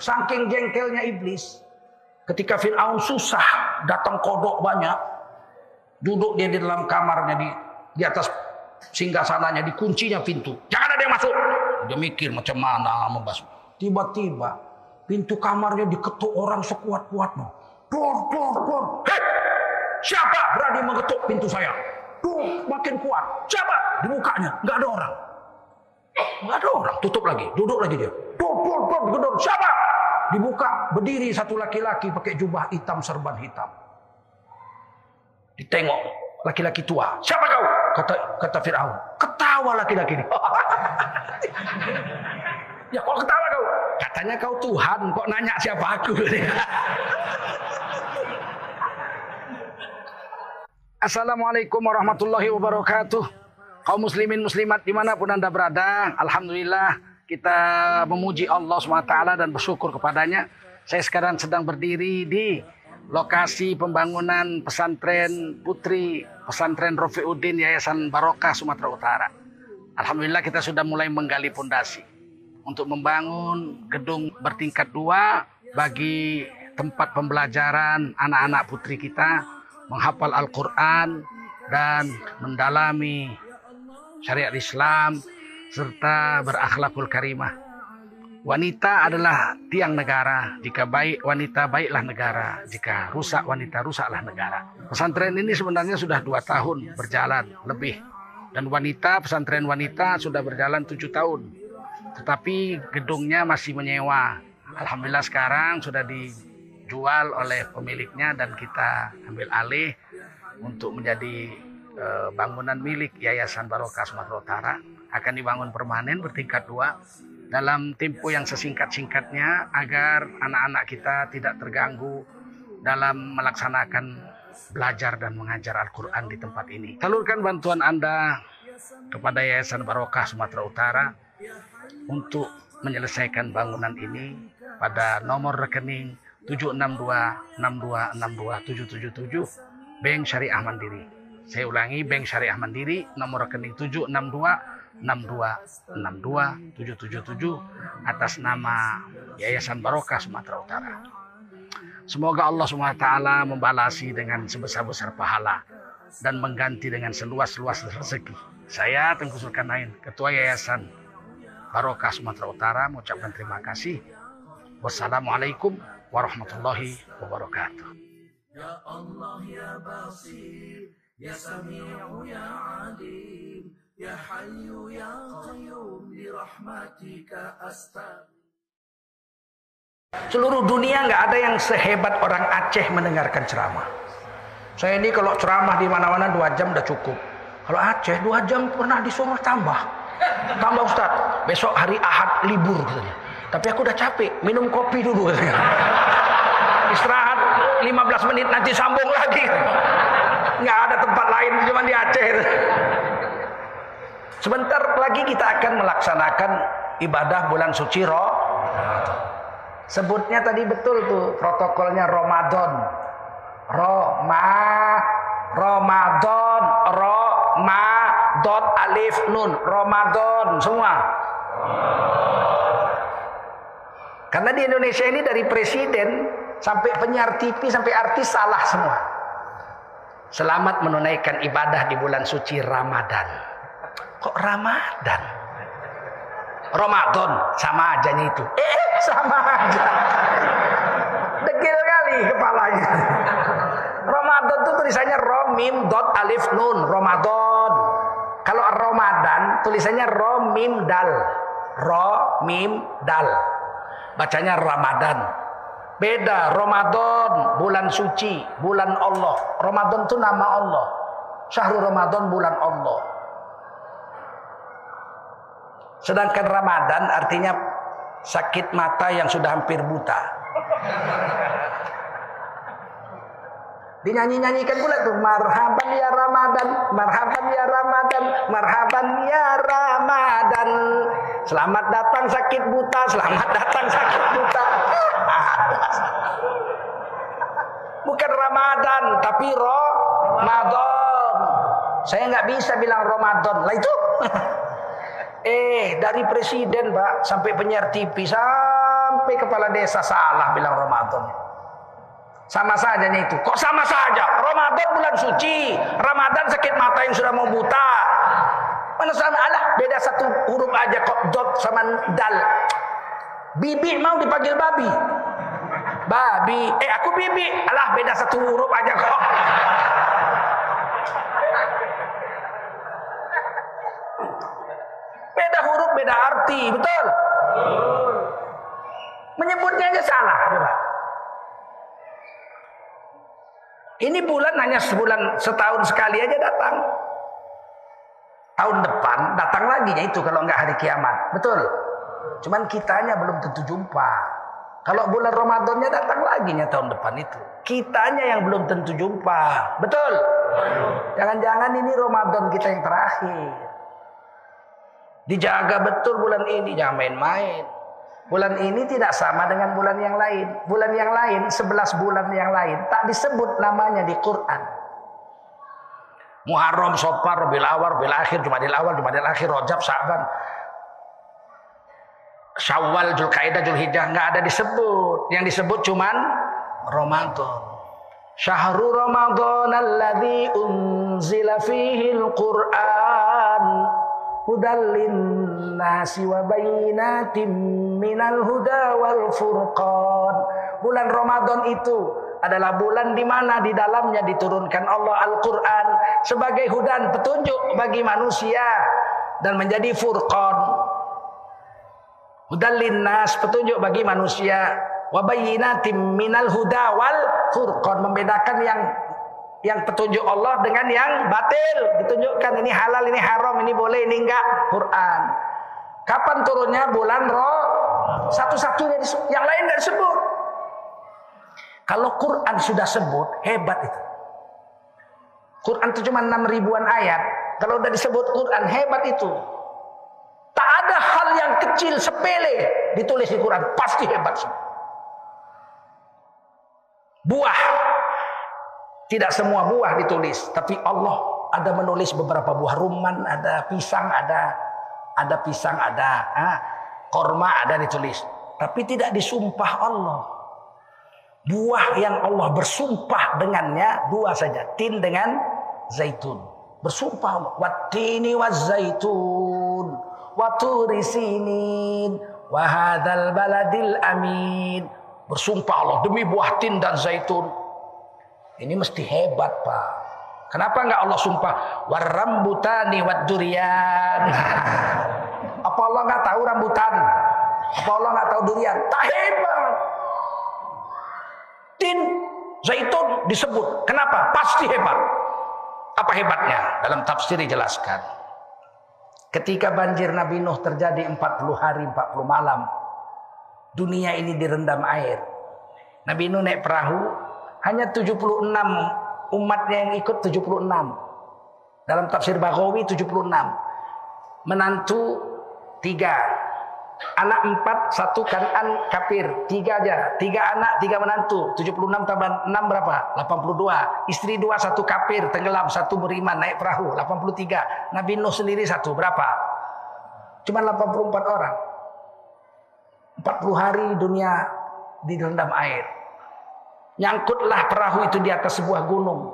Saking jengkelnya iblis. Ketika Fir'aun susah, datang kodok banyak. Duduk dia di dalam kamarnya di di atas singgah sananya dikuncinya pintu. Jangan ada yang masuk. Dia mikir macam mana membasuh. Tiba-tiba pintu kamarnya diketuk orang sekuat-kuatnya. Dor, dor, dor. Hei, siapa berani mengetuk pintu saya? Tuh, makin kuat. Siapa? Dibukanya, nggak ada orang. Nggak ada orang. Tutup lagi, duduk lagi dia. Dor, dor, gedor. Siapa? Dibuka, berdiri satu laki-laki pakai jubah hitam, serban hitam. Ditengok laki-laki tua. Siapa kau? Kata kata Firaun. Ketawa laki-laki ini. ya kok ketawa kau? Katanya kau Tuhan, kok nanya siapa aku? Assalamualaikum warahmatullahi wabarakatuh. Kaum muslimin muslimat di mana pun anda berada, Alhamdulillah kita memuji Allah SWT dan bersyukur kepadanya. Saya sekarang sedang berdiri di lokasi pembangunan pesantren putri pesantren Rofiuddin Yayasan Barokah Sumatera Utara. Alhamdulillah kita sudah mulai menggali pondasi untuk membangun gedung bertingkat dua bagi tempat pembelajaran anak-anak putri kita menghafal Al-Quran dan mendalami syariat Islam serta berakhlakul karimah. Wanita adalah tiang negara. Jika baik wanita, baiklah negara. Jika rusak wanita, rusaklah negara. Pesantren ini sebenarnya sudah dua tahun berjalan lebih. Dan wanita, pesantren wanita sudah berjalan tujuh tahun. Tetapi gedungnya masih menyewa. Alhamdulillah sekarang sudah dijual oleh pemiliknya dan kita ambil alih untuk menjadi eh, bangunan milik Yayasan Barokah Sumatera Utara. Akan dibangun permanen bertingkat dua dalam tempo yang sesingkat-singkatnya agar anak-anak kita tidak terganggu dalam melaksanakan belajar dan mengajar Al-Quran di tempat ini. Salurkan bantuan Anda kepada Yayasan Barokah Sumatera Utara untuk menyelesaikan bangunan ini pada nomor rekening 76262627777 Bank Syariah Mandiri. Saya ulangi Bank Syariah Mandiri nomor rekening 762 6262777 atas nama Yayasan Barokah Sumatera Utara. Semoga Allah SWT membalasi dengan sebesar-besar pahala dan mengganti dengan seluas-luas rezeki. Saya Tengku Zulkarnain, Ketua Yayasan Barokah Sumatera Utara mengucapkan terima kasih. Wassalamualaikum warahmatullahi wabarakatuh. Ya Allah ya Basir, ya Sami'u ya Alim. Ya Hayyu Ya Qayyum birahmatika astagfir Seluruh dunia nggak ada yang sehebat orang Aceh mendengarkan ceramah. Saya ini kalau ceramah di mana-mana dua jam udah cukup. Kalau Aceh dua jam pernah disuruh tambah. Tambah Ustaz, besok hari Ahad libur katanya. Tapi aku udah capek, minum kopi dulu katanya. Istirahat 15 menit nanti sambung lagi. Nggak ada tempat lain cuma di Aceh. Sebentar lagi kita akan melaksanakan ibadah bulan suci roh. Sebutnya tadi betul tuh protokolnya Ramadan. Roma Ramadan Roma dot alif nun Ramadan semua. Karena di Indonesia ini dari presiden sampai penyiar TV sampai artis salah semua. Selamat menunaikan ibadah di bulan suci Ramadan. Kok Ramadan? Ramadan sama aja itu. Eh, sama aja. Degil kali kepalanya. Ramadan itu tulisannya romim dot alif nun Ramadan. Kalau Ramadan tulisannya romim dal. Romim dal. Bacanya Ramadan. Beda Ramadan bulan suci, bulan Allah. Ramadan itu nama Allah. Syahrul Ramadan bulan Allah. Sedangkan Ramadan artinya sakit mata yang sudah hampir buta. Dinyanyi-nyanyikan pula tuh marhaban ya Ramadan, marhaban ya Ramadan, marhaban ya Ramadan. Selamat datang sakit buta, selamat datang sakit buta. Bukan Ramadan, tapi Ramadan. Saya nggak bisa bilang Ramadan. Lah itu Eh, dari presiden, Pak, sampai penyiar TV, sampai kepala desa salah bilang Ramadan. Sama saja itu. Kok sama saja? Ramadan bulan suci. Ramadan sakit mata yang sudah mau buta. Mana sama? Alah, beda satu huruf aja kok dot sama dal. Bibi mau dipanggil babi. Babi. Eh aku bibi. Alah, beda satu huruf aja kok. Beda huruf, beda arti, betul? Menyebutnya aja salah, coba. Ini bulan hanya sebulan setahun sekali aja datang. Tahun depan datang lagi ya itu kalau nggak hari kiamat. Betul. Cuman kitanya belum tentu jumpa. Kalau bulan Ramadannya datang lagi ya tahun depan itu. Kitanya yang belum tentu jumpa. Betul. Jangan-jangan ini Ramadan kita yang terakhir. Dijaga betul bulan ini, jangan main-main. Bulan ini tidak sama dengan bulan yang lain. Bulan yang lain, 11 bulan yang lain tak disebut namanya di Quran. Muharram, Sofar, Rabiul Awal, Rabiul Akhir, Jumadil Awal, Jumadil Akhir, Rajab, Sa'ban. Syawal, Zulkaidah, Zulhijjah nggak ada disebut. Yang disebut cuman Ramadan. Syahrul Ramadan alladzi unzila fihi al-Qur'an hudallin nasi wa bayinatim minal huda wal furqan. Bulan Ramadan itu adalah bulan di mana di dalamnya diturunkan Allah Al-Qur'an sebagai hudan petunjuk bagi manusia dan menjadi furqan. Hudallin nas petunjuk bagi manusia wa bayinatim minal huda wal furqan membedakan yang yang petunjuk Allah dengan yang batil. Ditunjukkan ini halal ini haram ini boleh ini enggak. Quran. Kapan turunnya? Bulan roh satu-satunya yang lain enggak disebut. Kalau Quran sudah sebut hebat itu. Quran itu cuma 6 ribuan ayat. Kalau udah disebut Quran hebat itu. Tak ada hal yang kecil sepele ditulis di Quran. Pasti hebat semua. Buah tidak semua buah ditulis, tapi Allah ada menulis beberapa buah rumman, ada pisang, ada ada pisang, ada ah, korma, ada ditulis. Tapi tidak disumpah Allah. Buah yang Allah bersumpah dengannya dua saja, tin dengan zaitun. Bersumpah Allah, watini zaitun, waturi sinin, wahadal baladil amin. Bersumpah Allah demi buah tin dan zaitun, ini mesti hebat pak. Kenapa nggak Allah sumpah warambutani wad durian? Apa Allah nggak tahu rambutan? Apa Allah nggak tahu durian? Tak hebat. Tin zaitun disebut. Kenapa? Pasti hebat. Apa hebatnya? Dalam tafsir dijelaskan. Ketika banjir Nabi Nuh terjadi 40 hari 40 malam. Dunia ini direndam air. Nabi Nuh naik perahu hanya 76 umatnya yang ikut 76. Dalam tafsir Baghawi 76. Menantu tiga. Anak empat, satu kanan kafir. Tiga aja. Tiga anak, tiga menantu. 76 tambah 6 berapa? 82. Istri dua, satu kafir. Tenggelam, satu beriman. Naik perahu. 83. Nabi Nuh sendiri satu. Berapa? Cuma 84 orang. 40 hari dunia direndam air. Nyangkutlah perahu itu di atas sebuah gunung.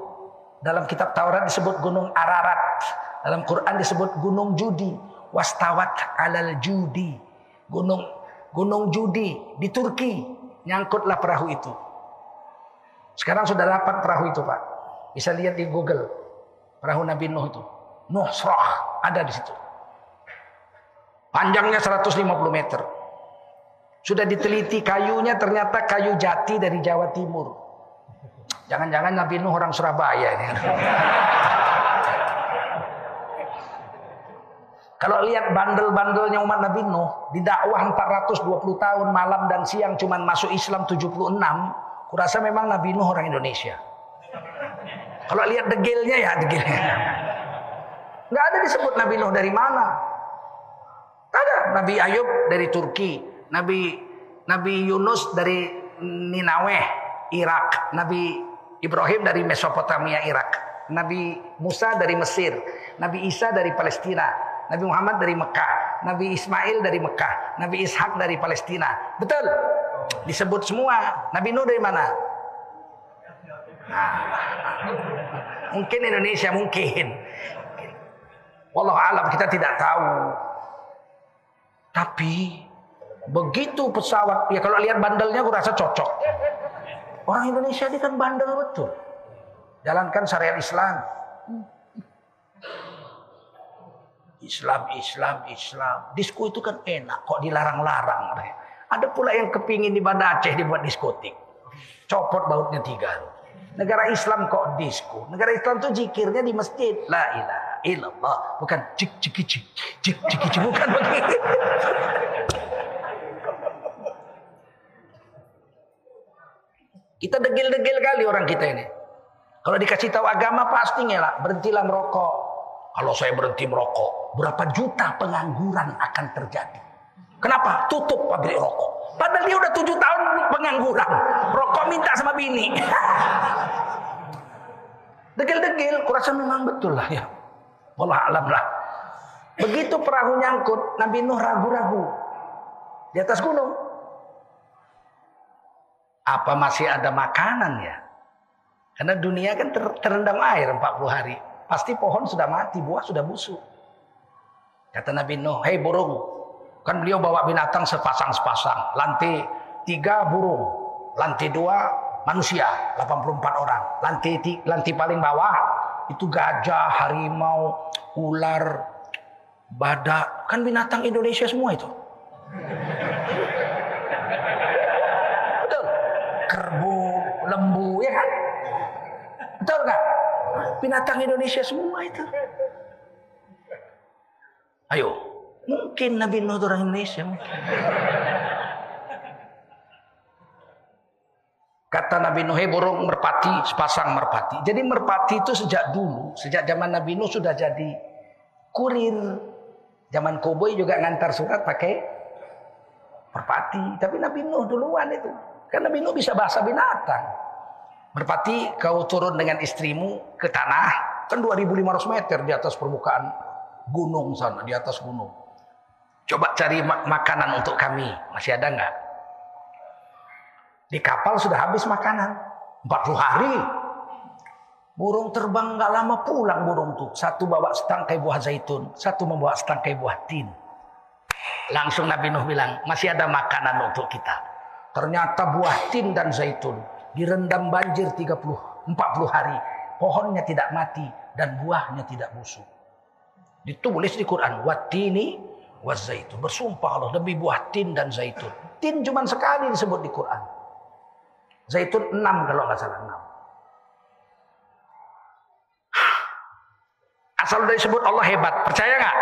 Dalam kitab Taurat disebut gunung Ararat. Dalam Quran disebut gunung Judi. Wastawat alal Judi. Gunung Gunung Judi di Turki. Nyangkutlah perahu itu. Sekarang sudah dapat perahu itu Pak. Bisa lihat di Google. Perahu Nabi Nuh itu. Nuh Srah ada di situ. Panjangnya 150 meter. Sudah diteliti kayunya ternyata kayu jati dari Jawa Timur. Jangan-jangan Nabi Nuh orang Surabaya ini. Kalau lihat bandel-bandelnya umat Nabi Nuh, di dakwah 420 tahun malam dan siang cuman masuk Islam 76, kurasa memang Nabi Nuh orang Indonesia. Kalau lihat degilnya ya degilnya. Nggak ada disebut Nabi Nuh dari mana. Ada Nabi Ayub dari Turki, Nabi Nabi Yunus dari Ninaweh, Irak. Nabi Ibrahim dari Mesopotamia, Irak. Nabi Musa dari Mesir. Nabi Isa dari Palestina. Nabi Muhammad dari Mekah. Nabi Ismail dari Mekah. Nabi Ishak dari Palestina. Betul? Disebut semua. Nabi Nuh dari mana? Nah, mungkin Indonesia mungkin. Wallah alam kita tidak tahu. Tapi begitu pesawat ya kalau lihat bandelnya gue rasa cocok. Orang Indonesia ini kan bandel betul. Jalankan syariat Islam. Islam, Islam, Islam. Disko itu kan enak, kok dilarang-larang. Ada pula yang kepingin di Banda Aceh dibuat diskotik. Copot bautnya tiga. Negara Islam kok disko. Negara Islam tuh jikirnya di masjid. La ilaha illallah. Bukan cik cik cik cik cik cik bukan begitu. Kita degil-degil kali orang kita ini. Kalau dikasih tahu agama pasti ngelak, berhentilah merokok. Kalau saya berhenti merokok, berapa juta pengangguran akan terjadi. Kenapa? Tutup pabrik rokok. Padahal dia udah tujuh tahun pengangguran. Rokok minta sama bini. Degil-degil, kurasa memang betul lah ya. Wallah alam lah. Begitu perahu nyangkut, Nabi Nuh ragu-ragu. Di atas gunung. Apa masih ada makanan ya? Karena dunia kan ter terendam air 40 hari. Pasti pohon sudah mati, buah sudah busuk. Kata Nabi Nuh, hei burung. Kan beliau bawa binatang sepasang-sepasang. Lantai tiga burung. Lantai dua manusia, 84 orang. Lantai, lantai paling bawah itu gajah, harimau, ular, badak. Kan binatang Indonesia semua itu. Betul. Kerbu, lembu, ya kan? Betul nggak? Binatang Indonesia semua itu. Ayo, mungkin Nabi Nuh orang Indonesia. Kata Nabi Nuh, burung merpati, sepasang merpati. Jadi merpati itu sejak dulu, sejak zaman Nabi Nuh sudah jadi kurir. Zaman koboi juga ngantar surat pakai merpati. Tapi Nabi Nuh duluan itu. Karena Nabi Nuh bisa bahasa binatang. Merpati kau turun dengan istrimu ke tanah. Kan 2500 meter di atas permukaan gunung sana, di atas gunung. Coba cari makanan untuk kami. Masih ada nggak? Di kapal sudah habis makanan. 40 hari. Burung terbang nggak lama pulang burung tuh. Satu bawa setangkai buah zaitun. Satu membawa setangkai buah tin. Langsung Nabi Nuh bilang, masih ada makanan untuk kita. Ternyata buah tin dan zaitun direndam banjir 30 40 hari. Pohonnya tidak mati dan buahnya tidak busuk. Ditulis di Quran, watini zaitun. Bersumpah Allah demi buah tin dan zaitun. Tin cuma sekali disebut di Quran. Zaitun enam kalau nggak salah enam. Asal udah disebut Allah hebat, percaya nggak?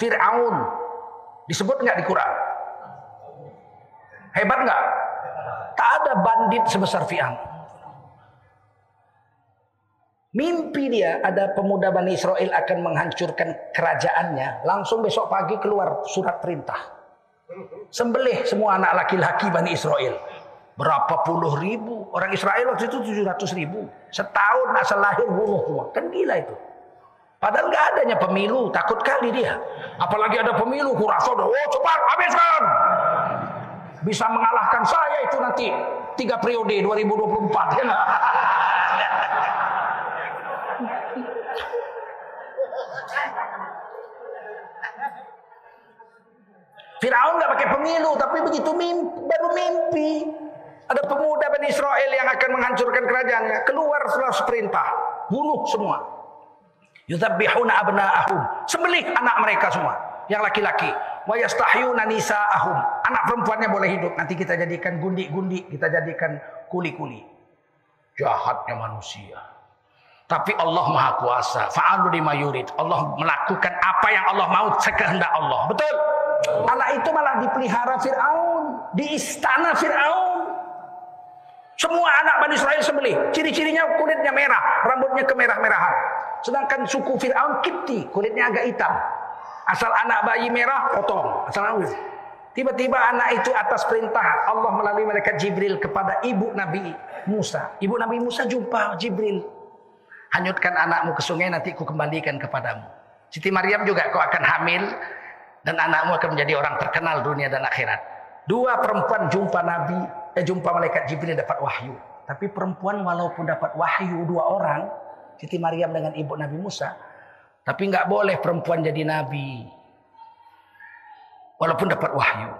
Fir'aun disebut nggak di Quran? Hebat nggak? Tak ada bandit sebesar Fir'aun. Mimpi dia ada pemuda Bani Israel akan menghancurkan kerajaannya. Langsung besok pagi keluar surat perintah. Sembelih semua anak laki-laki Bani Israel. Berapa puluh ribu. Orang Israel waktu itu 700 ribu. Setahun asal lahir bunuh semua. Kan gila itu. Padahal nggak adanya pemilu. Takut kali dia. Apalagi ada pemilu. Kurasa udah. Oh cepat habiskan. Bisa mengalahkan saya itu nanti. Tiga periode 2024. Ya Firaun nggak pakai pemilu, tapi begitu mimpi, baru mimpi. Ada pemuda Bani Israel yang akan menghancurkan kerajaannya. Keluar setelah perintah. Bunuh semua. Yudhabbihuna abna'ahum. Sembelih anak mereka semua. Yang laki-laki. Wa nisa'ahum. Anak perempuannya boleh hidup. Nanti kita jadikan gundi-gundi. Kita jadikan kuli-kuli. Jahatnya manusia. Tapi Allah maha kuasa. Fa'alu lima yurid. Allah melakukan apa yang Allah mau sekehendak Allah. Betul? Anak itu malah dipelihara Fir'aun. Di istana Fir'aun. Semua anak Bani Israel sembelih. Ciri-cirinya kulitnya merah, rambutnya kemerah-merahan. Sedangkan suku Fir'aun Kipti, kulitnya agak hitam. Asal anak bayi merah, potong. Asal anak Tiba-tiba anak itu atas perintah Allah melalui malaikat Jibril kepada ibu Nabi Musa. Ibu Nabi Musa jumpa Jibril. Hanyutkan anakmu ke sungai nanti ku kembalikan kepadamu. Siti Maryam juga kau akan hamil dan anakmu akan menjadi orang terkenal dunia dan akhirat. Dua perempuan jumpa Nabi, eh, jumpa malaikat Jibril dapat wahyu. Tapi perempuan walaupun dapat wahyu dua orang, Siti Maryam dengan ibu Nabi Musa, tapi nggak boleh perempuan jadi nabi. Walaupun dapat wahyu.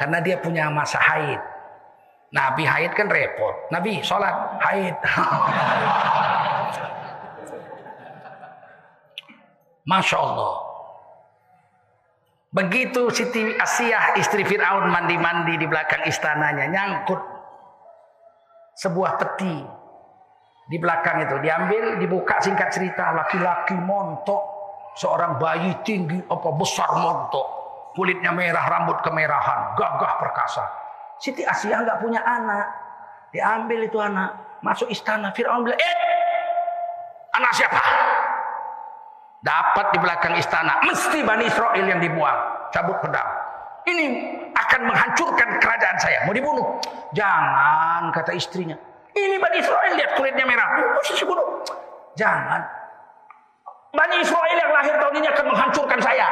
Karena dia punya masa haid. Nabi haid kan repot. Nabi sholat haid. Masya Allah. Begitu Siti Asiyah istri Fir'aun mandi-mandi di belakang istananya. Nyangkut sebuah peti di belakang itu. Diambil, dibuka singkat cerita. Laki-laki montok. Seorang bayi tinggi apa besar montok. Kulitnya merah, rambut kemerahan. Gagah perkasa. Siti Asiyah nggak punya anak. Diambil itu anak. Masuk istana. Fir'aun bilang, eh anak siapa? Dapat di belakang istana. Mesti Bani Israel yang dibuang. Cabut pedang. Ini akan menghancurkan kerajaan saya. Mau dibunuh. Jangan kata istrinya. Ini Bani Israel lihat kulitnya merah. Mesti dibunuh. Jangan. Bani Israel yang lahir tahun ini akan menghancurkan saya.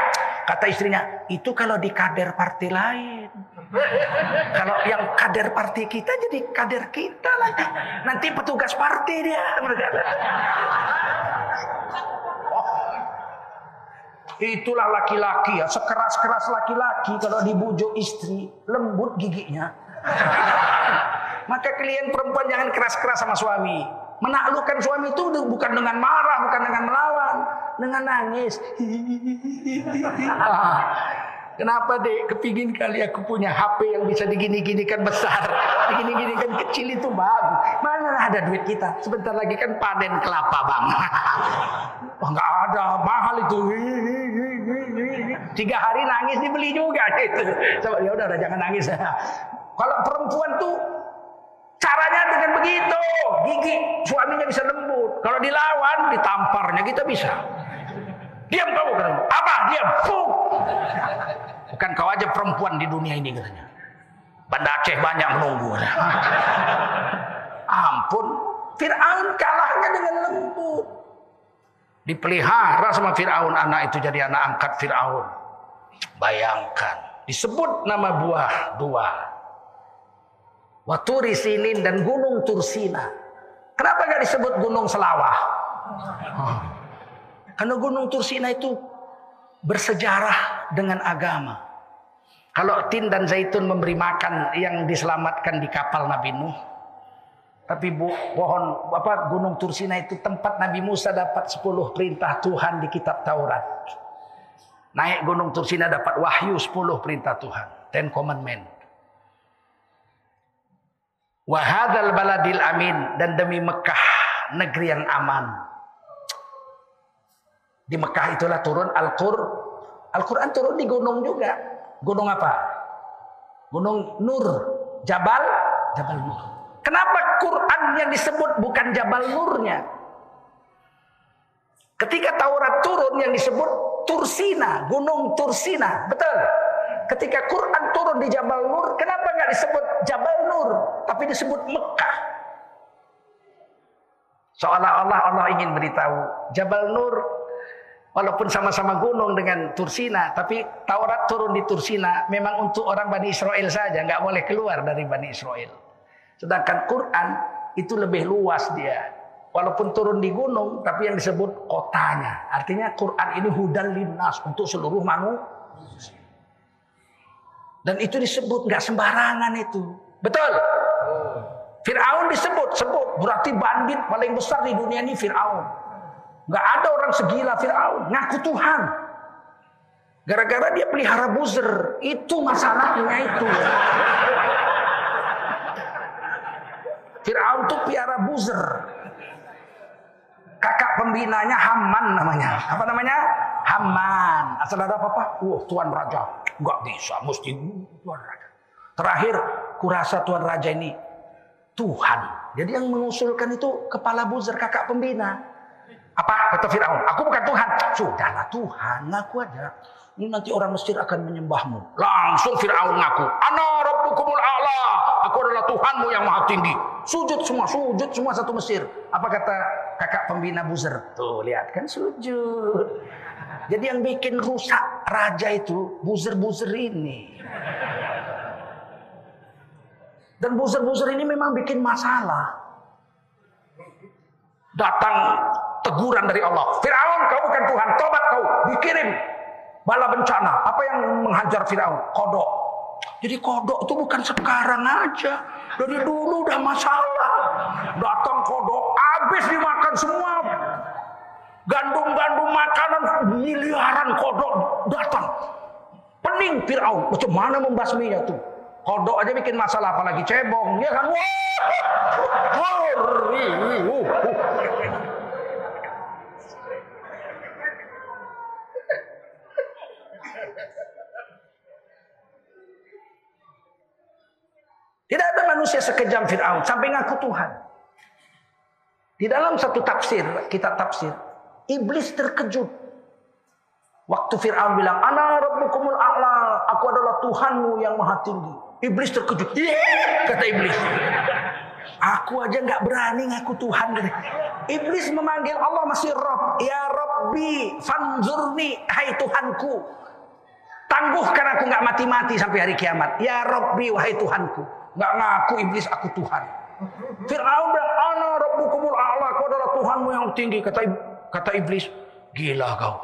Kata istrinya, itu kalau di kader partai lain. Kalau yang kader partai kita jadi kader kita nanti. Nanti petugas partai dia. Itulah laki-laki ya, sekeras-keras laki-laki kalau dibujuk istri, lembut giginya. Maka kalian perempuan jangan keras-keras sama suami. Menaklukkan suami itu bukan dengan marah, bukan dengan melawan, dengan nangis. Kenapa dek? Kepingin kali aku punya HP yang bisa digini-ginikan besar, digini-ginikan kecil itu bagus. Mana ada duit kita? Sebentar lagi kan panen kelapa bang. Wah nggak ada, mahal itu. Tiga hari nangis dibeli juga itu. Ya udah, udah jangan nangis. Kalau perempuan tuh caranya dengan begitu, gigi suaminya bisa lembut. Kalau dilawan, ditamparnya kita bisa. Diam kamu katanya. Apa? Diam. Fuh. Bukan kau aja perempuan di dunia ini katanya. Banda Aceh banyak menunggu. Ampun. Fir'aun kalahnya dengan lembut. Dipelihara sama Fir'aun anak itu jadi anak angkat Fir'aun. Bayangkan. Disebut nama buah dua. Waturi Sinin dan Gunung Tursina. Kenapa gak disebut Gunung Selawah? Karena Gunung Tursina itu bersejarah dengan agama. Kalau Tin dan Zaitun memberi makan yang diselamatkan di kapal Nabi Nuh. Tapi bu, pohon apa Gunung Tursina itu tempat Nabi Musa dapat 10 perintah Tuhan di kitab Taurat. Naik Gunung Tursina dapat wahyu 10 perintah Tuhan. Ten Commandment. Wahadal baladil amin dan demi Mekah negeri yang aman. Di Mekah itulah turun Al-Qur. Al-Quran turun di gunung juga. Gunung apa? Gunung Nur. Jabal Jabal Nur. Kenapa Quran yang disebut bukan Jabal Nurnya? Ketika Taurat turun yang disebut Tursina, Gunung Tursina, betul? Ketika Quran turun di Jabal Nur, kenapa nggak disebut Jabal Nur, tapi disebut Mekah? Seolah-olah Allah ingin beritahu Jabal Nur walaupun sama-sama gunung dengan Tursina, tapi Taurat turun di Tursina memang untuk orang Bani Israel saja, nggak boleh keluar dari Bani Israel. Sedangkan Quran itu lebih luas dia. Walaupun turun di gunung, tapi yang disebut kotanya. Artinya Quran ini hudan linnas untuk seluruh manusia. Dan itu disebut nggak sembarangan itu. Betul? Fir'aun disebut, sebut. Berarti bandit paling besar di dunia ini Fir'aun. Nggak ada orang segila Fir'aun. Ngaku Tuhan. Gara-gara dia pelihara buzzer. Itu masalahnya itu. Fir'aun tuh piara buzzer. Kakak pembinanya Haman namanya. Apa namanya? Haman. Asal ada apa-apa? Wah, Tuan Raja. Nggak bisa, mesti Tuan Raja. Terakhir, kurasa Tuan Raja ini Tuhan. Jadi yang mengusulkan itu kepala buzzer kakak pembina. Apa kata Firaun? Aku bukan Tuhan. Sudahlah Tuhan, ngaku aja. Ini nanti orang Mesir akan menyembahmu. Langsung Firaun ngaku, "Ana rabbukumul a'la." Aku adalah Tuhanmu yang maha tinggi. Sujud semua, sujud semua satu Mesir. Apa kata kakak pembina buzzer? Tuh, lihat kan sujud. Jadi yang bikin rusak raja itu buzzer-buzzer ini. Dan buzzer-buzzer ini memang bikin masalah. Datang teguran dari Allah. Fir'aun kau bukan Tuhan, tobat kau. Dikirim bala bencana. Apa yang menghajar Fir'aun? Kodok. Jadi kodok itu bukan sekarang aja. Dari dulu udah masalah. Datang kodok, habis dimakan semua. Gandum-gandum makanan miliaran kodok datang. Pening Fir'aun. Macam mana membasminya tuh? Kodok aja bikin masalah apalagi cebong. Ya kan? Tidak ada manusia sekejam Fir'aun sampai ngaku Tuhan. Di dalam satu tafsir, kita tafsir, iblis terkejut. Waktu Fir'aun bilang, Ana rabbukumul a'la, aku adalah Tuhanmu yang maha tinggi. Iblis terkejut. Kata iblis. Aku aja nggak berani ngaku Tuhan. Iblis memanggil Allah masih Rob. Ya Robbi, fanzurni, hai Tuhanku. Tangguhkan aku nggak mati-mati sampai hari kiamat. Ya Robbi, wahai Tuhanku. Nggak ngaku iblis aku Tuhan. Fir'aun bilang, Ana Rabbukumul A'la, aku adalah Tuhanmu yang tinggi. Kata, kata iblis, gila kau.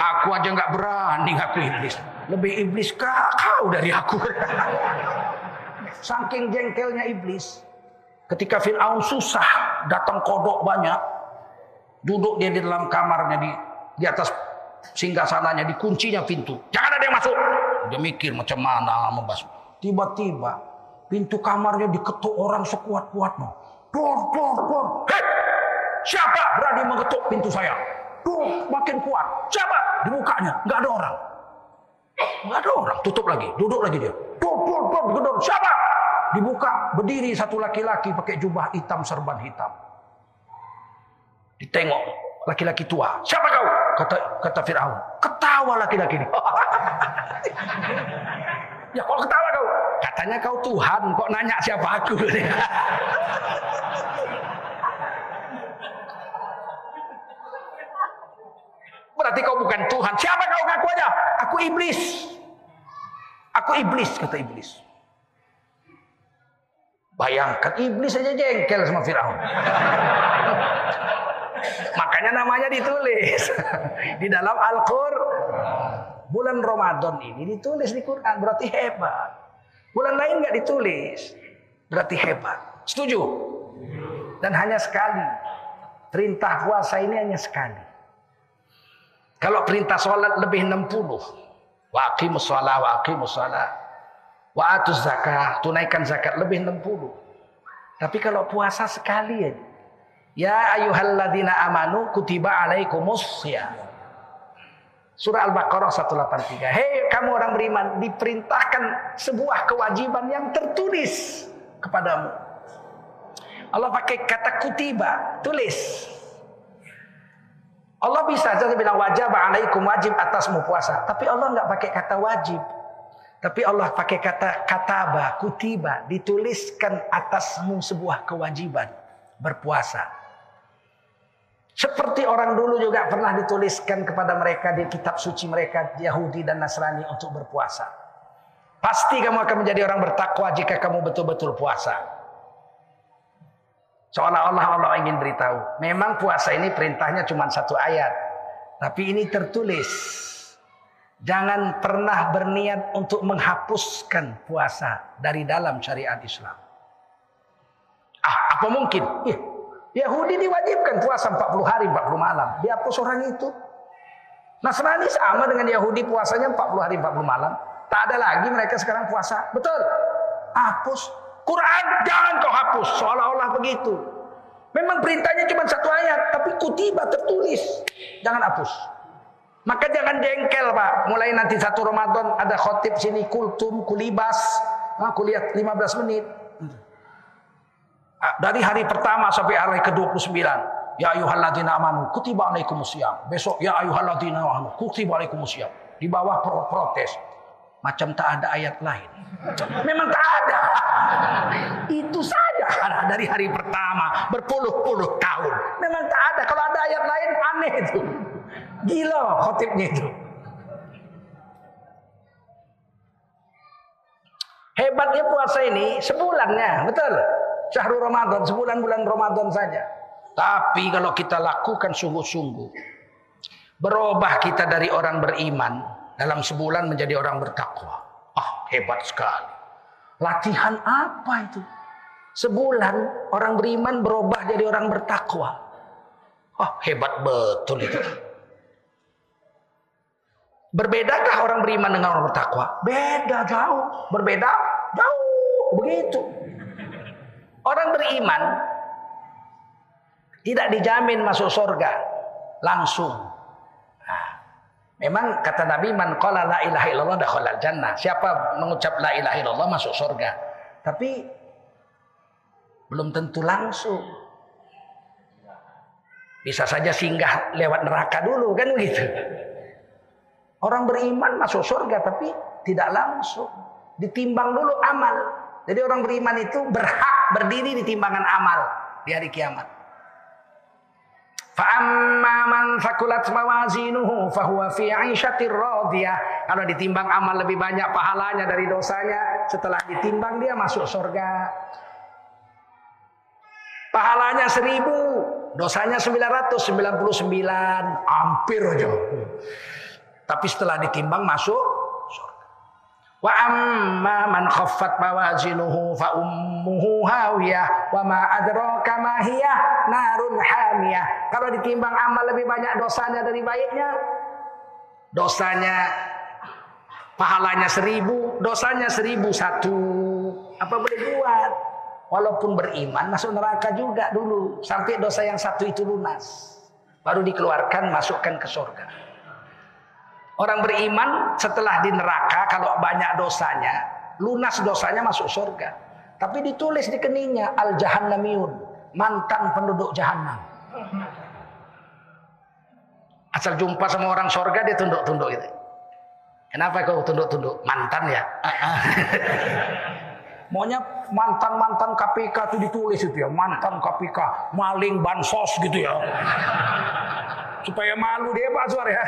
Aku aja nggak berani ngaku iblis. Lebih iblis kau dari aku. Saking jengkelnya iblis. Ketika Fir'aun susah, datang kodok banyak. Duduk dia di dalam kamarnya, di, di atas singgah sananya, dikuncinya pintu. Jangan ada yang masuk. Dia mikir macam mana membasuh. Tiba-tiba pintu kamarnya diketuk orang sekuat-kuatnya. Dor, dor, dor. Hei, siapa berani mengetuk pintu saya? Dor, makin kuat. Siapa? Dibukanya, nggak ada orang. Nggak ada orang. Tutup lagi, duduk lagi dia. Dor, dor, gedor. Siapa? Dibuka, berdiri satu laki-laki pakai jubah hitam, serban hitam. Ditengok laki-laki tua. Siapa kau? Kata kata Firaun. Ketawa laki-laki ini. ya kok ketawa kau? Katanya kau Tuhan, kok nanya siapa aku? Berarti kau bukan Tuhan. Siapa kau ngaku aja? Iblis. Aku iblis, kata iblis. Bayangkan iblis aja jengkel sama Firaun. Makanya namanya ditulis di dalam Al-Qur'an. Bulan Ramadan ini ditulis di Quran berarti hebat. Bulan lain nggak ditulis berarti hebat. Setuju? Dan hanya sekali. Perintah puasa ini hanya sekali. Kalau perintah sholat lebih 60. Wa aqimus sholat, wa aqimus sholat. Wa atuz zakat, tunaikan zakat lebih 60. Tapi kalau puasa sekali aja. Ya ayuhalladzina amanu kutiba alaikumus syiyam. Surah Al-Baqarah 183. Hei kamu orang beriman, diperintahkan sebuah kewajiban yang tertulis kepadamu. Allah pakai kata kutiba, tulis. Allah bisa saja bilang wajib alaikum wajib atasmu puasa. Tapi Allah nggak pakai kata wajib. Tapi Allah pakai kata kataba, kutiba, dituliskan atasmu sebuah kewajiban berpuasa. Seperti orang dulu juga pernah dituliskan kepada mereka di kitab suci mereka Yahudi dan Nasrani untuk berpuasa. Pasti kamu akan menjadi orang bertakwa jika kamu betul-betul puasa. Seolah-olah Allah ingin beritahu, memang puasa ini perintahnya cuma satu ayat. Tapi ini tertulis. Jangan pernah berniat untuk menghapuskan puasa dari dalam syariat Islam. Ah, apa mungkin? Ih, Yahudi diwajibkan puasa 40 hari 40 malam. Dihapus orang itu. Nasrani sama dengan Yahudi puasanya 40 hari 40 malam. Tak ada lagi mereka sekarang puasa. Betul. Hapus. Quran jangan kau hapus. Seolah-olah begitu. Memang perintahnya cuma satu ayat. Tapi kutiba tertulis. Jangan hapus. Maka jangan jengkel pak. Mulai nanti satu Ramadan ada khotib sini kultum, kulibas. Nah, kuliah 15 menit. Ah, dari hari pertama sampai hari ke-29 ya ayyuhalladzina amanu kutiba alaikumusiyam besok ya ayyuhalladzina amanu kutiba alaikumusiyam di bawah pro protes macam tak ada ayat lain. Memang tak ada. Itu saja. Dari hari pertama berpuluh-puluh tahun. Memang tak ada. Kalau ada ayat lain aneh itu. Gila khotibnya itu. Hebatnya puasa ini sebulannya, betul. Syahrul Ramadan, sebulan bulan Ramadan saja. Tapi kalau kita lakukan sungguh-sungguh, berubah kita dari orang beriman dalam sebulan menjadi orang bertakwa. Ah, hebat sekali. Latihan apa itu? Sebulan orang beriman berubah jadi orang bertakwa. Ah, hebat betul itu. Berbedakah orang beriman dengan orang bertakwa? Beda jauh. Berbeda jauh. Begitu. Orang beriman tidak dijamin masuk surga langsung. Memang kata Nabi man qala la ilaha illallah dakhala jannah. Siapa mengucap la ilaha illallah masuk surga. Tapi belum tentu langsung. Bisa saja singgah lewat neraka dulu kan begitu. Orang beriman masuk surga tapi tidak langsung. Ditimbang dulu amal. Jadi orang beriman itu berhak berdiri di timbangan amal di hari kiamat. Fa'amma man fakulat mawazinuhu fahuwa fi 'aisyatir radiyah. Kalau ditimbang amal lebih banyak pahalanya dari dosanya, setelah ditimbang dia masuk surga. Pahalanya seribu, dosanya 999, hampir aja. Tapi setelah ditimbang masuk. Wa amma man khaffat mawazinuhu fa ummuhu hawiyah wa ma adraka ma hiya narun hamiyah. Kalau ditimbang amal lebih banyak dosanya dari baiknya, dosanya pahalanya seribu, dosanya seribu satu. Apa boleh buat? Walaupun beriman masuk neraka juga dulu sampai dosa yang satu itu lunas. Baru dikeluarkan masukkan ke surga. Orang beriman setelah di neraka kalau banyak dosanya, lunas dosanya masuk surga. Tapi ditulis di keningnya al jahannamiyun, mantan penduduk jahanam. Asal jumpa sama orang surga dia tunduk-tunduk gitu. Kenapa kau tunduk-tunduk? Mantan ya? Maunya mantan-mantan KPK itu ditulis itu ya, mantan KPK, maling bansos gitu ya supaya malu dia Pak Suar ya.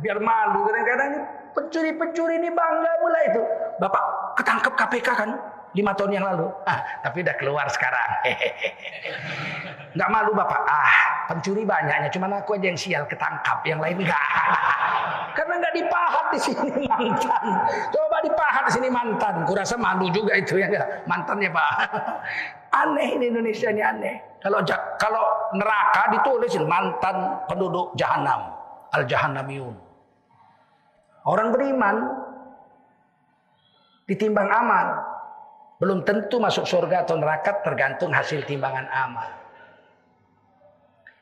Biar malu kadang-kadang pencuri-pencuri ini bangga mulai itu. Bapak ketangkep KPK kan lima tahun yang lalu. Ah, tapi udah keluar sekarang. Nggak malu Bapak. Ah, pencuri banyaknya, cuma aku aja yang sial ketangkap, yang lain enggak. Karena nggak dipahat di sini mantan. Coba dipahat di sini mantan. Kurasa malu juga itu ya enggak? Mantannya Pak. Aneh ini Indonesia ini aneh. Kalau kalau neraka ditulis mantan penduduk jahanam, al jahannamiyun. Orang beriman ditimbang amal, belum tentu masuk surga atau neraka tergantung hasil timbangan amal.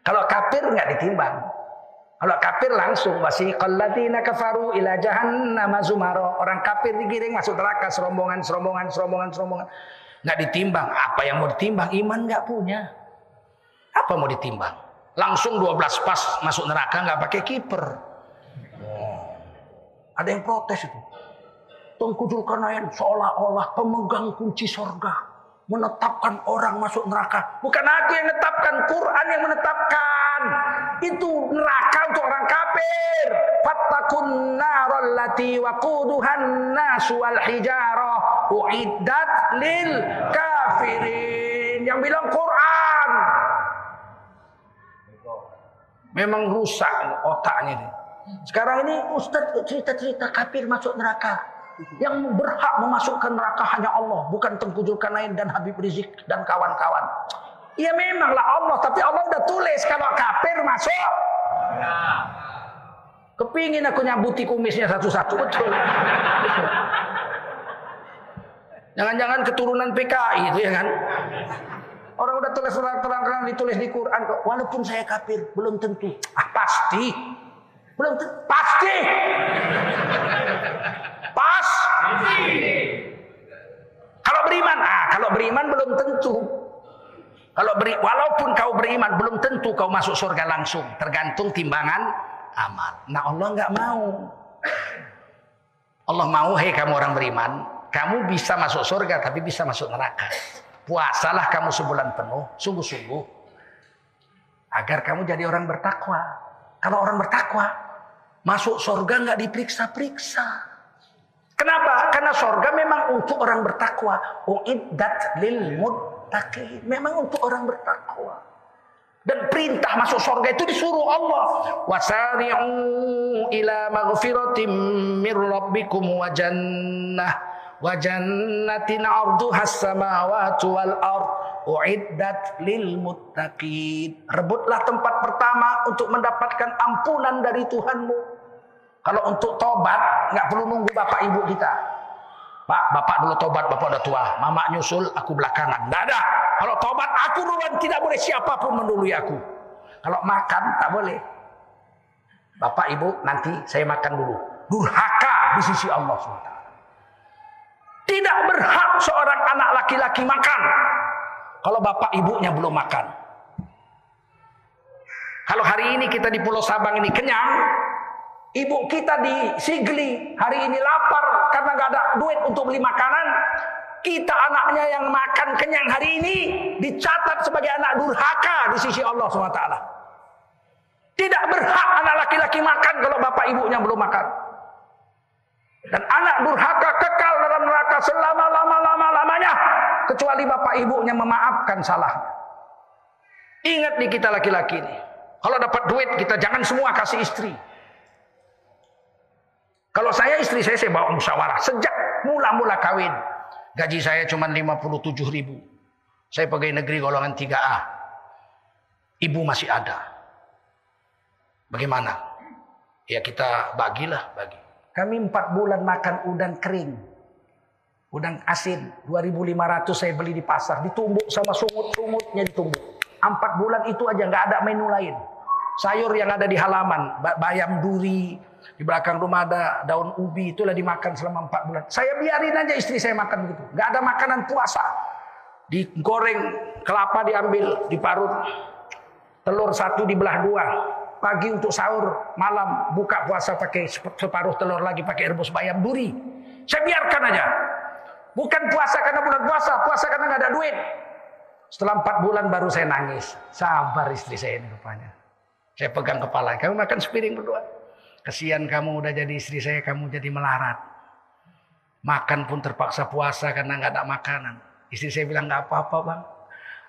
Kalau kafir nggak ditimbang. Kalau kafir langsung wasiqal ladzina kafaru ila jahannam zumara. Orang kafir digiring masuk neraka serombongan serombongan serombongan serombongan nggak ditimbang. Apa yang mau ditimbang? Iman nggak punya. Apa mau ditimbang? Langsung 12 pas masuk neraka nggak pakai kiper. Oh. Ada yang protes itu. Tengku Zulkarnain seolah-olah pemegang kunci sorga. Menetapkan orang masuk neraka. Bukan aku yang menetapkan, Quran yang menetapkan. Itu neraka untuk orang kafir. Fattakun narallati waquduhan nasu wal hijarah. Uiddat lil kafirin. Yang bilang Quran. Memang rusak otaknya ini. Sekarang ini Ustaz cerita-cerita kafir masuk neraka. Yang berhak memasukkan neraka hanya Allah, bukan Tengku Zulkarnain dan Habib Rizik dan kawan-kawan. Ya memanglah Allah, tapi Allah udah tulis kalau kafir masuk. Kepingin aku nyabuti kumisnya satu-satu betul. Jangan-jangan keturunan PKI itu ya kan? Orang udah tulis terang-terang ditulis di Quran kok. Walaupun saya kafir, belum tentu. Ah pasti. Belum tentu. Pasti. Pas. Kalau beriman, ah kalau beriman belum tentu. Kalau beri, walaupun kau beriman belum tentu kau masuk surga langsung, tergantung timbangan amal. Nah Allah nggak mau. Allah mau, hei kamu orang beriman, kamu bisa masuk surga tapi bisa masuk neraka. Puasalah kamu sebulan penuh, sungguh-sungguh, agar kamu jadi orang bertakwa. Kalau orang bertakwa, masuk surga nggak diperiksa-periksa. Kenapa? Karena sorga memang untuk orang bertakwa. Uiddat lil muttaqin. Memang untuk orang bertakwa. Dan perintah masuk sorga itu disuruh Allah. Wasari'u ila maghfiratim mir rabbikum wa jannah wa jannatin arduha samawati wal ard uiddat lil muttaqin. Rebutlah tempat pertama untuk mendapatkan ampunan dari Tuhanmu. Kalau untuk tobat nggak perlu nunggu bapak ibu kita. Pak, bapak dulu tobat, bapak udah tua. Mama nyusul, aku belakangan. Nggak ada. Kalau tobat aku duluan tidak boleh siapa pun mendului aku. Kalau makan tak boleh. Bapak ibu nanti saya makan dulu. Durhaka di sisi Allah SWT. Tidak berhak seorang anak laki-laki makan. Kalau bapak ibunya belum makan. Kalau hari ini kita di Pulau Sabang ini kenyang, Ibu kita di Sigli hari ini lapar karena nggak ada duit untuk beli makanan. Kita anaknya yang makan kenyang hari ini dicatat sebagai anak durhaka di sisi Allah SWT. Tidak berhak anak laki-laki makan kalau bapak ibunya belum makan. Dan anak durhaka selama-lama-lama-lamanya. Kecuali bapak ibunya memaafkan salahnya. Ingat di kita laki-laki ini. Kalau dapat duit kita jangan semua kasih istri. Kalau saya istri saya saya bawa musyawarah sejak mula-mula kawin. Gaji saya cuma 57 ribu. Saya pegawai negeri golongan 3A. Ibu masih ada. Bagaimana? Ya kita bagilah bagi. Kami empat bulan makan udang kering. Udang asin 2500 saya beli di pasar. Ditumbuk sama sungut-sungutnya ditumbuk. Empat bulan itu aja nggak ada menu lain. Sayur yang ada di halaman. Bayam duri, di belakang rumah ada daun ubi, itulah dimakan selama empat bulan. Saya biarin aja istri saya makan begitu. Gak ada makanan puasa. Digoreng, kelapa diambil, diparut. Telur satu dibelah dua. Pagi untuk sahur, malam buka puasa pakai separuh telur lagi pakai rebus bayam duri. Saya biarkan aja. Bukan puasa karena bulan puasa, puasa karena nggak ada duit. Setelah empat bulan baru saya nangis. Sabar istri saya ini rupanya. Saya pegang kepala. Kamu makan sepiring berdua. Kesian kamu udah jadi istri saya, kamu jadi melarat. Makan pun terpaksa puasa karena nggak ada makanan. Istri saya bilang nggak apa-apa bang.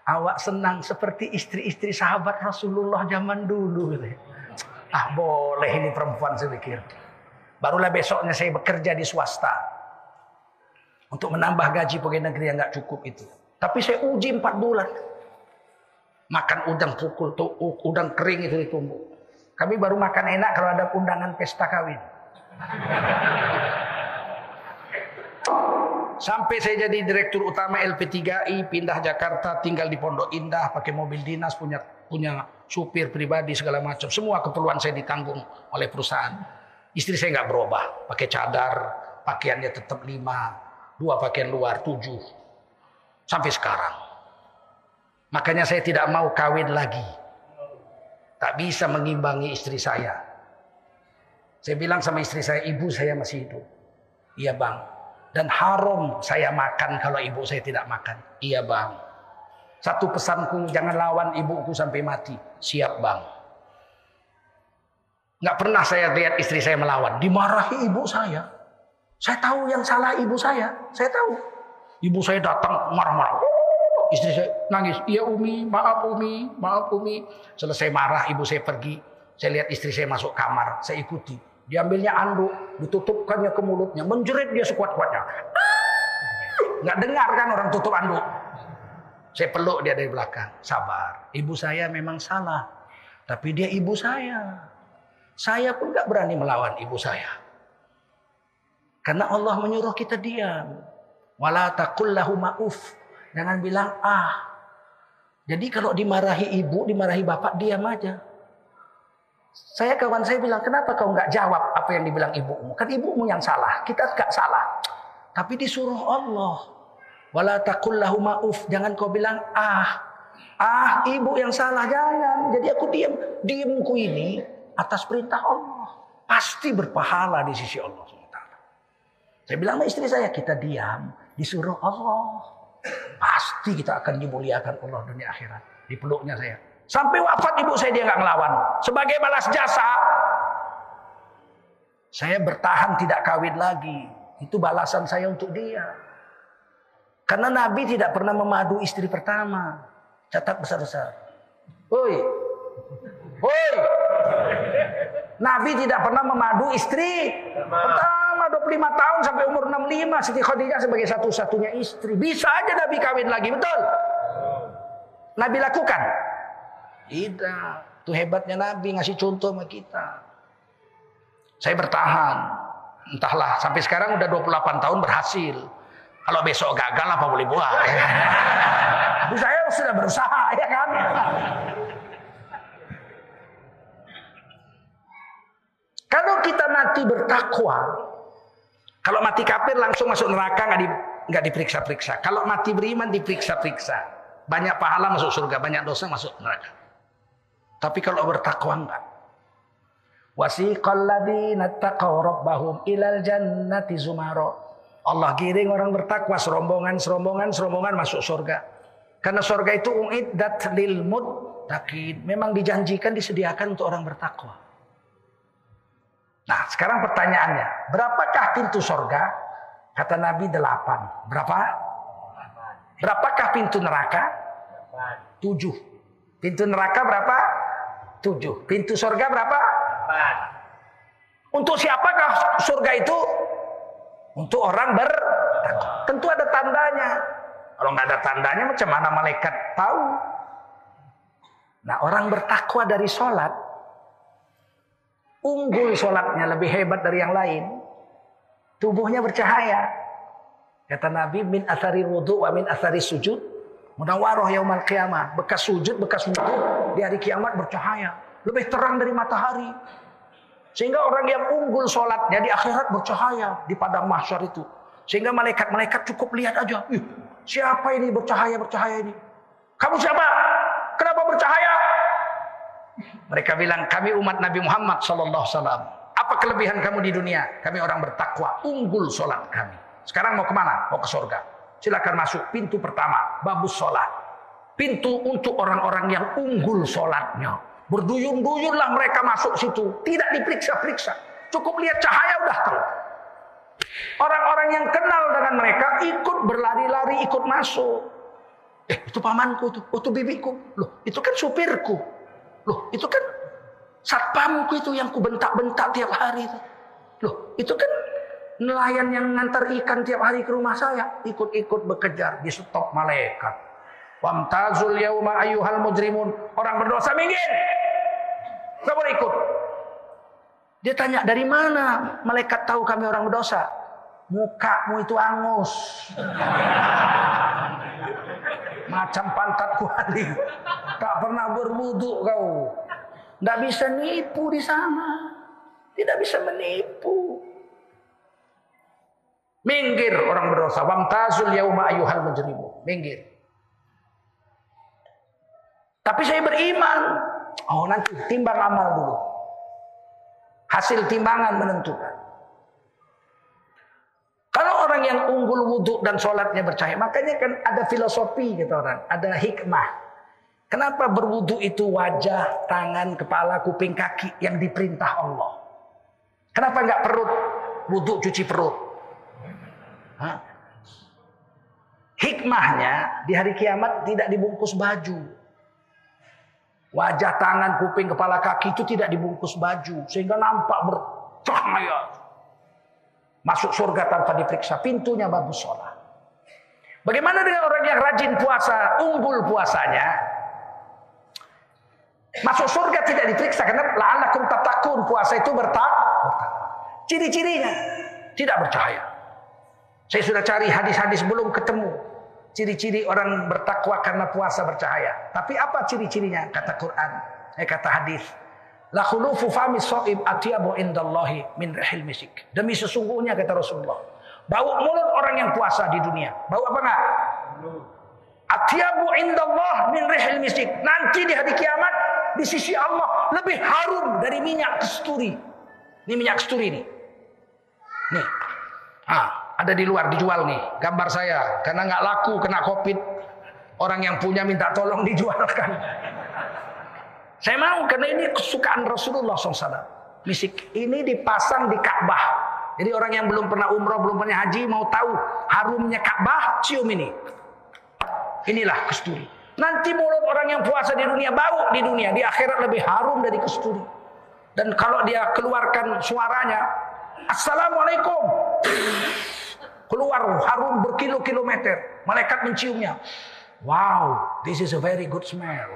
Awak senang seperti istri-istri sahabat Rasulullah zaman dulu. Gitu. Ah boleh ini perempuan saya pikir. Barulah besoknya saya bekerja di swasta. Untuk menambah gaji pegawai negeri yang nggak cukup itu. Tapi saya uji empat bulan. Makan udang pukul, tuh, udang kering itu ditumbuk. Kami baru makan enak kalau ada undangan pesta kawin. Sampai saya jadi direktur utama LP3I, pindah Jakarta, tinggal di Pondok Indah, pakai mobil dinas, punya punya supir pribadi segala macam. Semua keperluan saya ditanggung oleh perusahaan. Istri saya nggak berubah, pakai cadar, pakaiannya tetap lima, dua pakaian luar tujuh, sampai sekarang. Makanya saya tidak mau kawin lagi. Tak bisa mengimbangi istri saya. Saya bilang sama istri saya, ibu saya masih hidup. Iya bang. Dan haram saya makan kalau ibu saya tidak makan. Iya bang. Satu pesanku, jangan lawan ibuku sampai mati. Siap bang. Nggak pernah saya lihat istri saya melawan. Dimarahi ibu saya. Saya tahu yang salah ibu saya. Saya tahu. Ibu saya datang marah-marah. Istri saya nangis. Iya Umi, maaf Umi, maaf Umi. Selesai marah, ibu saya pergi. Saya lihat istri saya masuk kamar, saya ikuti. Diambilnya anduk, ditutupkannya ke mulutnya, menjerit dia sekuat-kuatnya. Nggak dengar kan orang tutup anduk. Saya peluk dia dari belakang. Sabar. Ibu saya memang salah. Tapi dia ibu saya. Saya pun nggak berani melawan ibu saya. Karena Allah menyuruh kita diam. Wala takullahu ma'uf. Jangan bilang ah. Jadi kalau dimarahi ibu, dimarahi bapak, diam aja. Saya kawan saya bilang, kenapa kau nggak jawab apa yang dibilang ibumu? Kan ibumu yang salah, kita nggak salah. Tapi disuruh Allah. Wala takullahu ma'uf. Jangan kau bilang ah. Ah, ibu yang salah jangan. Jadi aku diam. Diamku ini atas perintah Allah. Pasti berpahala di sisi Allah. Saya bilang sama istri saya, kita diam. Disuruh Allah. Pasti kita akan dimuliakan Allah dunia akhirat. Di peluknya saya. Sampai wafat ibu saya dia nggak ngelawan. Sebagai balas jasa, saya bertahan tidak kawin lagi. Itu balasan saya untuk dia. Karena Nabi tidak pernah memadu istri pertama. Catat besar-besar. Woi. Woi. Nabi tidak pernah memadu istri pertama 25 tahun sampai umur 65 Siti Khadijah sebagai satu-satunya istri. Bisa aja Nabi kawin lagi, betul? Nabi lakukan? Tidak. Itu hebatnya Nabi ngasih contoh sama kita. Saya bertahan. Entahlah, sampai sekarang udah 28 tahun berhasil. Kalau besok gagal apa boleh buat. Ya. saya sudah berusaha, ya kan? Kalau kita mati bertakwa, kalau mati kafir langsung masuk neraka nggak di, nggak diperiksa-periksa. Kalau mati beriman diperiksa-periksa. Banyak pahala masuk surga, banyak dosa masuk neraka. Tapi kalau bertakwa enggak. Wasiqal taqaw rabbahum ilal jannati zumara. Allah giring orang bertakwa serombongan, serombongan, serombongan masuk surga. Karena surga itu uiddat lil muttaqin. Memang dijanjikan disediakan untuk orang bertakwa. Nah, sekarang pertanyaannya, berapakah pintu surga? Kata Nabi delapan. Berapa? Berapakah pintu neraka? Tujuh. Pintu neraka berapa? Tujuh. Pintu surga berapa? Untuk siapakah surga itu? Untuk orang ber tentu ada tandanya. Kalau nggak ada tandanya macam mana malaikat tahu? Nah orang bertakwa dari sholat unggul sholatnya lebih hebat dari yang lain. Tubuhnya bercahaya. Kata Nabi min asari wudhu wa min asari sujud. Munawaroh yaumal qiyamah. Bekas sujud, bekas wudhu di hari kiamat bercahaya. Lebih terang dari matahari. Sehingga orang yang unggul sholatnya di akhirat bercahaya di padang mahsyar itu. Sehingga malaikat-malaikat cukup lihat aja. Ih, siapa ini bercahaya-bercahaya ini? Kamu siapa? Kenapa bercahaya? Mereka bilang kami umat Nabi Muhammad Sallallahu Wasallam. Apa kelebihan kamu di dunia? Kami orang bertakwa, unggul sholat kami. Sekarang mau ke mana? Mau ke surga. Silakan masuk pintu pertama, babus sholat. Pintu untuk orang-orang yang unggul sholatnya. Berduyun-duyunlah mereka masuk situ. Tidak diperiksa-periksa. Cukup lihat cahaya udah tahu. Orang-orang yang kenal dengan mereka ikut berlari-lari ikut masuk. Eh itu pamanku itu, oh, itu bibiku. Loh itu kan supirku. Loh itu kan satpamku itu yang ku bentak-bentak tiap hari. Loh itu kan nelayan yang ngantar ikan tiap hari ke rumah saya. Ikut-ikut bekejar di stop malaikat. Wamtazul yauma ayyuhal mujrimun. Orang berdosa minggir. Gak boleh ikut. Dia tanya, dari mana malaikat tahu kami orang berdosa? Mukamu itu angus. Macam pantat kuali. Tak pernah berwudu kau. Tidak bisa nipu di sana. Tidak bisa menipu. Minggir orang berdosa. Wamtazul yauma ayyuhal mujrimun. Minggir. Tapi saya beriman. Oh nanti timbang amal dulu. Hasil timbangan menentukan. Kalau orang yang unggul wudhu dan sholatnya bercahaya. Makanya kan ada filosofi gitu orang. Ada hikmah. Kenapa berwudhu itu wajah, tangan, kepala, kuping, kaki yang diperintah Allah? Kenapa nggak perut? Wudhu cuci perut. Hah? Hikmahnya di hari kiamat tidak dibungkus baju. Wajah, tangan, kuping, kepala, kaki itu tidak dibungkus baju. Sehingga nampak bercahaya. Masuk surga tanpa diperiksa. Pintunya bagus sholat. Bagaimana dengan orang yang rajin puasa, unggul puasanya? Masuk surga tidak diperiksa. Karena la'alakum tatakun. Puasa itu bertak. Ciri-cirinya. Tidak bercahaya. Saya sudah cari hadis-hadis belum ketemu. Ciri-ciri orang bertakwa karena puasa bercahaya. Tapi apa ciri-cirinya? Kata Quran, eh kata hadis. La khulufu fami so'ib atiyabu indallahi min rihil misik. Demi sesungguhnya kata Rasulullah. Bau mulut orang yang puasa di dunia. Bau apa enggak? Atiyabu indallah min rihil misik. Nanti di hari kiamat di sisi Allah lebih harum dari minyak kesturi. Ini minyak kesturi nih. Nih. Ah, ada di luar dijual nih gambar saya karena nggak laku kena covid orang yang punya minta tolong dijualkan saya mau karena ini kesukaan Rasulullah SAW misik ini dipasang di Ka'bah Jadi orang yang belum pernah umroh, belum pernah haji, mau tahu harumnya Ka'bah, cium ini. Inilah kesturi. Nanti mulut orang yang puasa di dunia bau di dunia, di akhirat lebih harum dari kesturi. Dan kalau dia keluarkan suaranya, Assalamualaikum. Keluar harum berkilo-kilometer. Malaikat menciumnya. Wow, this is a very good smell.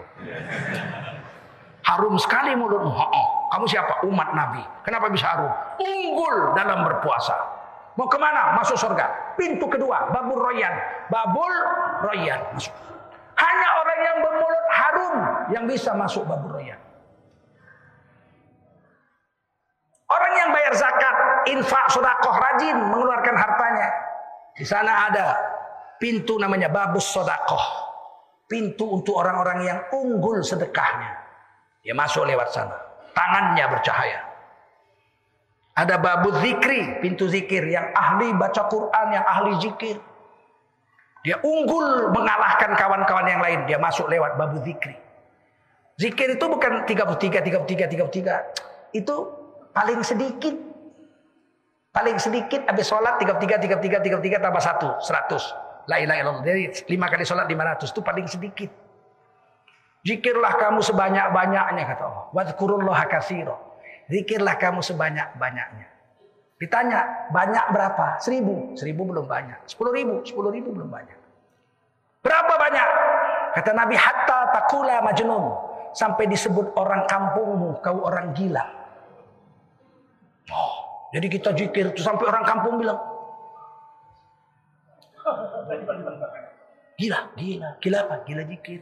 Harum sekali mulutmu. Oh, kamu siapa? Umat Nabi. Kenapa bisa harum? Unggul dalam berpuasa. Mau ke mana? Masuk surga. Pintu kedua, Babul Royan. Babul Royan. Masuk. Hanya orang yang bermulut harum yang bisa masuk Babul Royan. Orang yang bayar zakat, infak, sodakoh, rajin mengeluarkan hartanya. Di sana ada pintu namanya babus sodakoh. Pintu untuk orang-orang yang unggul sedekahnya. Dia masuk lewat sana. Tangannya bercahaya. Ada babu zikri, pintu zikir yang ahli baca Quran, yang ahli zikir. Dia unggul mengalahkan kawan-kawan yang lain. Dia masuk lewat babu zikri. Zikir itu bukan 33, 33, 33. Itu paling sedikit. Paling sedikit habis sholat 33, 33, 33 tambah 1, 100. La ilaha illallah. Jadi 5 kali sholat 500 itu paling sedikit. Zikirlah kamu sebanyak-banyaknya kata Allah. Wadhkurullah katsira. Zikirlah kamu sebanyak-banyaknya. Ditanya, banyak berapa? Seribu. Seribu belum banyak. Sepuluh ribu. Sepuluh ribu belum banyak. Berapa banyak? Kata Nabi, hatta takula majnun. Sampai disebut orang kampungmu, kau orang gila. Oh, jadi kita zikir itu sampai orang kampung bilang, Gila, gila. Gila apa? Gila zikir.